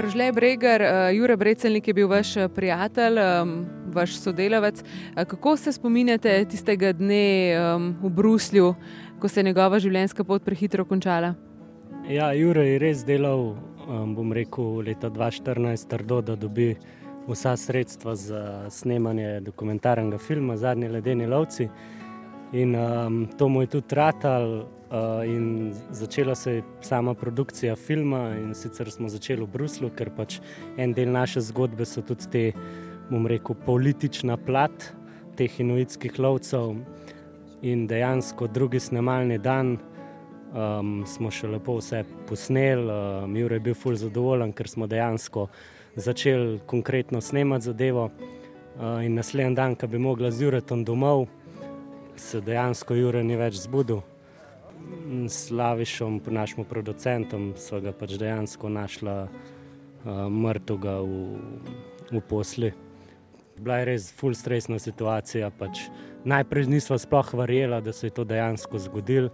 Rožle Breger, uh, Jure Brecelnik je bil vaš eh, prijatelj, vaš sodelavec. Uh, kako se spominjate tistega dne v Bruslju, ko se je njegova življenjska pot prehitro končala? Ja, Jure je res delal, bom rekel, leta 2014, trdo, da dobi vsa sredstva za snemanje dokumentarnega filma Zadnji ledeni lovci. In um, to mu je tudi tratal, in začela se je sama produkcija filma. In sicer smo začeli v Bruslu, ker pač en del naše zgodbe so tudi te, bom rekel, politična plat teh inuitskih lovcev. In dejansko drugi snemalni dan um, smo še lepo vse posneli, um, Jure je bil fulj zadovoljen, ker smo dejansko začeli konkretno snemati zadevo. Uh, in naslednji dan, ko bi mogla z Juretom domov se dejansko Jure ni več zbudil. S Lavišom, našim producentom, so ga pač dejansko našla uh, mrtvega v, v posli. Bila je res full stresna situacija. Pač najprej nismo sploh verjela, da se je to dejansko zgodilo.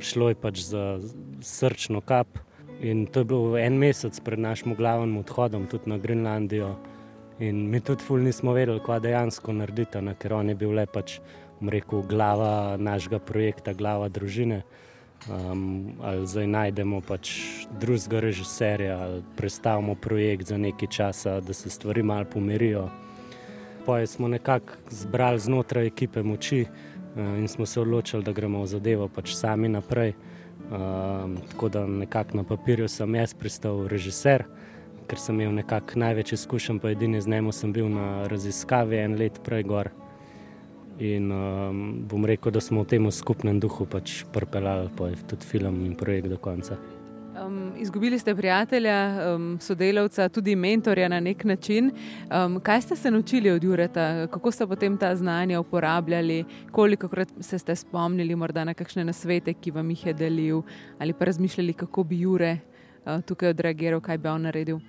Šlo je pač za srčno kap. In to je bil en mesec pred našim glavnim odhodom, tudi na Grenlandijo. In mi tudi ful nismo vedeli, kaj dejansko narediti, ker on je bil le pač rekel, glava našega projekta, glava družine. Um, ali zdaj najdemo pač drugega režiserja, ali predstavimo projekt za nekaj časa, da se stvari malo pomirijo. Poje smo nekako zbrali znotraj ekipe moči uh, in smo se odločili, da gremo v zadevo pač sami naprej. Um, tako da nekako na papirju sem jaz pristal režiser, ker sem imel nekako največ izkušenj, pa edini z njim sem bil na raziskavi en let prej gor. In um, bom rekel, da smo v tem skupnem duhu pač pripeljali tudi film in projekt do konca. Um, izgubili ste prijatelja, um, sodelavca, tudi mentorja na nek način. Um, kaj ste se naučili od Jureta, kako ste potem ta znanja uporabljali, koliko krat se ste spomnili morda na kakšne nasvete, ki vam jih je delil, ali pa razmišljali, kako bi Jure uh, tukaj odreagiral, kaj bi on naredil?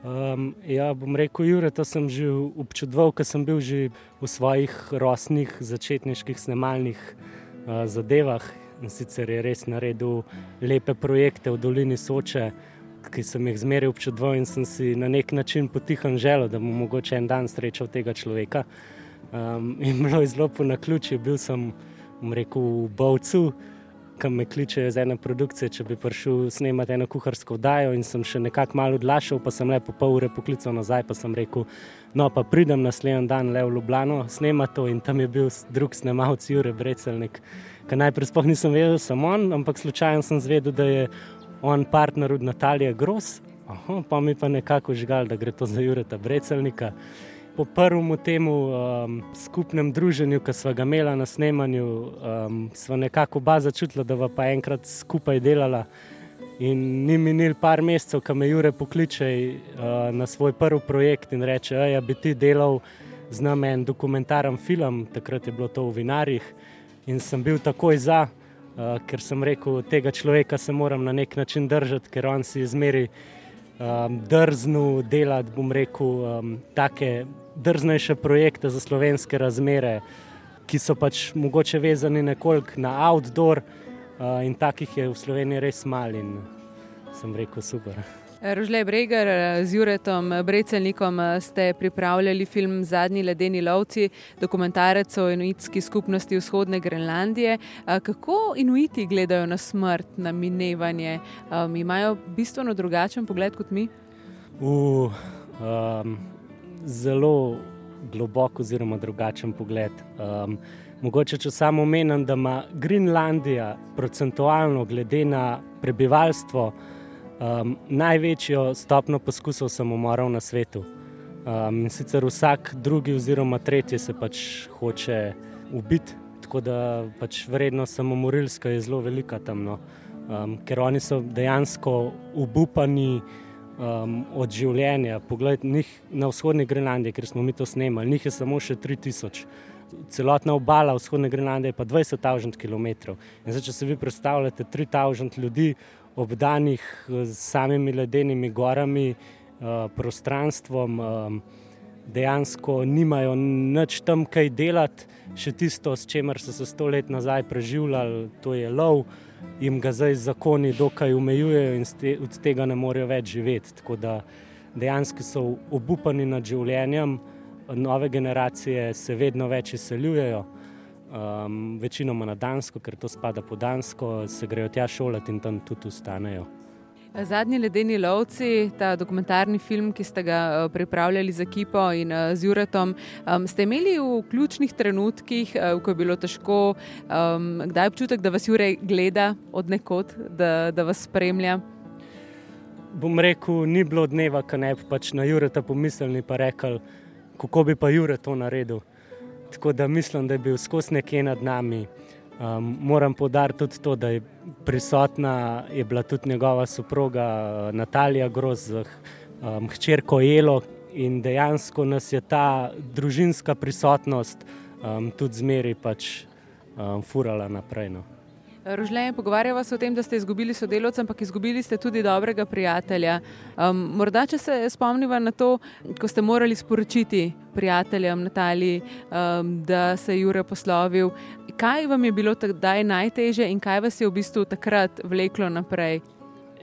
Um, ja, bom rekel, Jure, to sem že občudoval, ker sem bil že v svojih rosnih začetniških snemalnih uh, zadevah. In sicer je res naredil lepe projekte v Dolini Soče, ki sem jih zmeraj občudoval in sem si na nek način potihan želel, da bom mogoče en dan srečal tega človeka. Um, in bilo je zelo po naključju, bil sem rekel, v Bovcu ki me kličejo iz ene produkcije, če bi prišel snemati eno kuharsko vdajo in sem še nekako malo odlašal, pa sem le po pol ure poklical nazaj, pa sem rekel, no pa pridem naslednji dan le v Ljubljano snemati to. In tam je bil drug snemalec Jure Brecelnik, ki najprej sploh nisem vedel, sem on, ampak slučajno sem zvedel, da je on partner od Natalije Gros, Aha, pa mi pa nekako žgal, da gre to za Jureta Brecelnika po prvem tem um, skupnem druženju, ki smo ga imeli na snemanju, um, smo nekako oba začutila, da pa enkrat skupaj delala. In ni minil par mesecev, ko me Jure pokliče uh, na svoj prvi projekt in reče: da bi ti delal z nami en dokumentaren film, takrat je bilo to v Vinarjih. In sem bil takoj za, uh, ker sem rekel, tega človeka se moram na nek način držati, ker on si izmeri um, drzno delati, bom rekel, um, take drznejše projekte za slovenske razmere, ki so pač mogoče vezani nekoliko na outdoor, uh, in takih je v Sloveniji res malo, in sem rekel, super. Rožle Breger z Juretom Brecelnikom ste pripravljali film Zadnji ledeni lovci, dokumentarec o inuitski skupnosti vzhodne Grenlandije. Kako inuiti gledajo na smrt, na minevanje? Um, imajo bistveno drugačen pogled kot mi? Uh, um, zelo globok, oziroma drugačen pogled. Um, mogoče, če samo omenim, da ima Grenlandija procentualno, glede na prebivalstvo, um, največjo stopno poskusov samomorov na svetu. Um, in sicer vsak drugi, oziroma tretji, se pač hoče ubiti, tako da pač vrednost samomorilska je zelo velika tam. No. Um, ker oni so dejansko obupani um, od življenja. Poglejte, njih na vzhodni Grenlandiji, ker smo mi to snemali, njih je samo še 3000. Celotna obala vzhodne Grenlandije je pa 20.000 km. In zdaj, če si vi predstavljate 3000 ljudi obdanih z samimi ledenimi gorami, uh, prostranstvom, um, dejansko nimajo nič tam kaj delati, še tisto, s čimer so se sto let nazaj preživljali, to je lov, jim ga zdaj zakoni dokaj omejujejo in od tega ne morejo več živeti. Tako da dejansko so obupani nad življenjem, nove generacije se vedno več izseljujejo. Um, večinoma na Dansko, ker to spada po Dansko, se grejo tja šolati in tam tudi ostanejo. Zadnji ledeni lovci, ta dokumentarni film, ki ste ga eh, pripravljali z ekipo in eh, z Juretom, um, ste imeli v ključnih trenutkih, uh, ko je bilo težko, um, kdaj občutek, da vas Jure gleda od nekod, da, da vas spremlja? Bom rekel, ni bilo dneva, ko ne bi pač na Jureta pomislili, pa rekel, kako bi pa Jure to naredil. Tako da mislim, da je bil skozi nekje nad nami. Um, moram podariti tudi to, da je prisotna je bila tudi njegova soproga uh, Natalija Grozah, um, hčerko Elo in dejansko nas je ta družinska prisotnost um, tudi zmeri pač um, furala naprej. No. Rožljen, pogovarjava se o tem, da ste izgubili sodelovca, ampak izgubili ste tudi dobrega prijatelja. Um, morda, če se spomniva na to, ko ste morali sporočiti prijateljem Nataliji, um, da se je Jure poslovil, kaj vam je bilo takrat najtežje in kaj vas je v bistvu takrat vleklo naprej?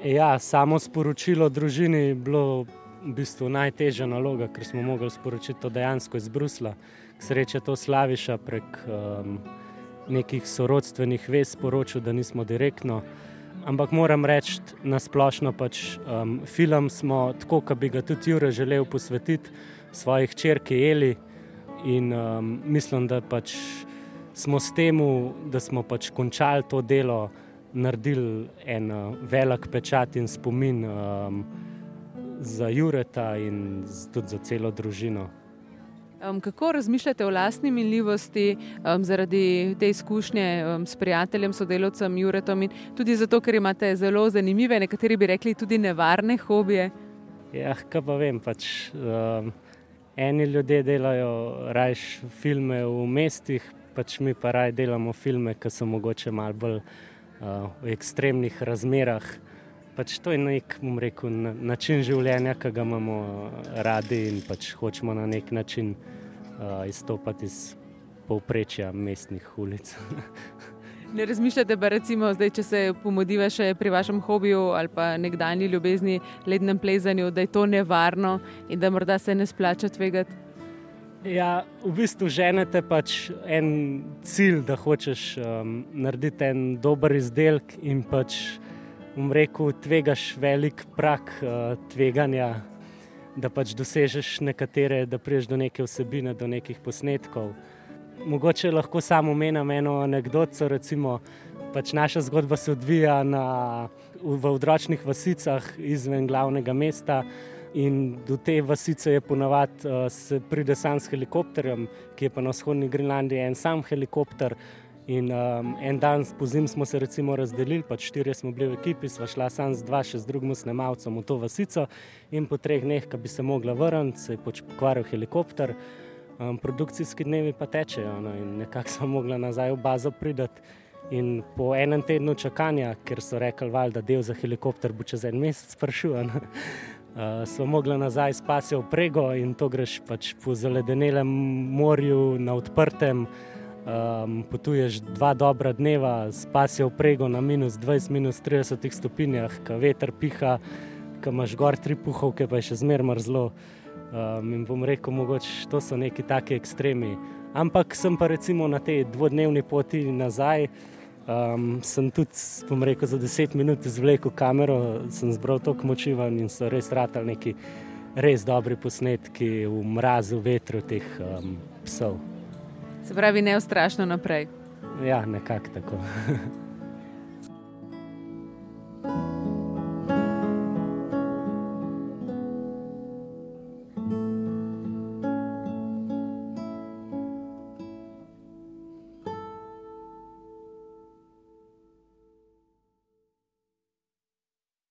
Ja, samo sporočilo družini je bilo v bistvu najtežja naloga, ker smo mogli sporočiti to dejansko iz Brusla. Sreče to slaviša prek. Um, nekih sorodstvenih vez sporočil, da nismo direktno. Ampak moram reči, na splošno pač um, film smo tako, kot bi ga tudi Jure želel posvetiti svojih črki Eli. In um, mislim, da pač smo s tem, da smo pač končali to delo, naredili en uh, velik pečat in spomin um, za Jureta in tudi za celo družino. Um, kako razmišljate o lastni minljivosti um, zaradi te izkušnje um, s prijateljem, sodelovcem Juretom in tudi zato, ker imate zelo zanimive, nekateri bi rekli tudi nevarne hobije? Ja, kaj pa vem. Pač, um, eni ljudje delajo rajš filme v mestih, pač mi pa raj delamo filme, ki so mogoče malo bolj uh, v ekstremnih razmerah. Pač to je nek rekel, način življenja, ki ga imamo radi in pač hočemo na nek način uh, izstopati iz povprečja mestnih ulic. ne razmišljate pa, recimo, zdaj, če se pomodiva še pri vašem hobiju ali pa nekdanji ljubezni, lednem plezanju, da je to nevarno in da morda se ne splača tvegati. Ja, v bistvu ženete pač en cilj, da hočeš um, narediti en dober izdelek in pač bom rekel, tvegaš velik prak uh, tveganja, da pač dosežeš nekatere, da priješ do neke vsebine, do nekih posnetkov. Mogoče lahko samo omenim eno anegdoto. Recimo, pač naša zgodba se odvija na, v odročnih vasicah izven glavnega mesta. In do te vasice je ponavadi uh, pride sam s helikopterjem, ki je pa na vzhodni Grenlandiji en sam helikopter, In um, en dan po zim smo se recimo razdelili, pač štirje smo bili v ekipi, sva šla sam z dva, še z drugim snemalcem v to vasico. In po treh dneh, ki bi se mogla vrniti, se je pač pokvaril helikopter, um, produkcijski dnevi pa tečejo. No, in nekako smo mogli nazaj v bazo pridati. In po enem tednu čakanja, ker so rekli, val, da del za helikopter bo čez en mesec sprašuvan. Uh, smo mogli nazaj spati v prego in to greš pač po zaledenelem morju na odprtem, um, potuješ dva dobra dneva, spasi v prego na minus 20, minus 30 stopinjah, ki veter piha, ki imaš gor tri puhovke, pa je še zmeraj mrzlo. Um, in bom rekel, mogoče to so neki taki ekstremi. Ampak sem pa recimo na tej dvodnevni poti nazaj. Um, sem tudi, bom rekel, za deset minut izvlekel kamero, sem zbral toliko močivan in so res ratali neki res dobri posnetki v mrazu, vetru teh um, psov. Se pravi, ne ustrašno naprej. Ja, nekako tako.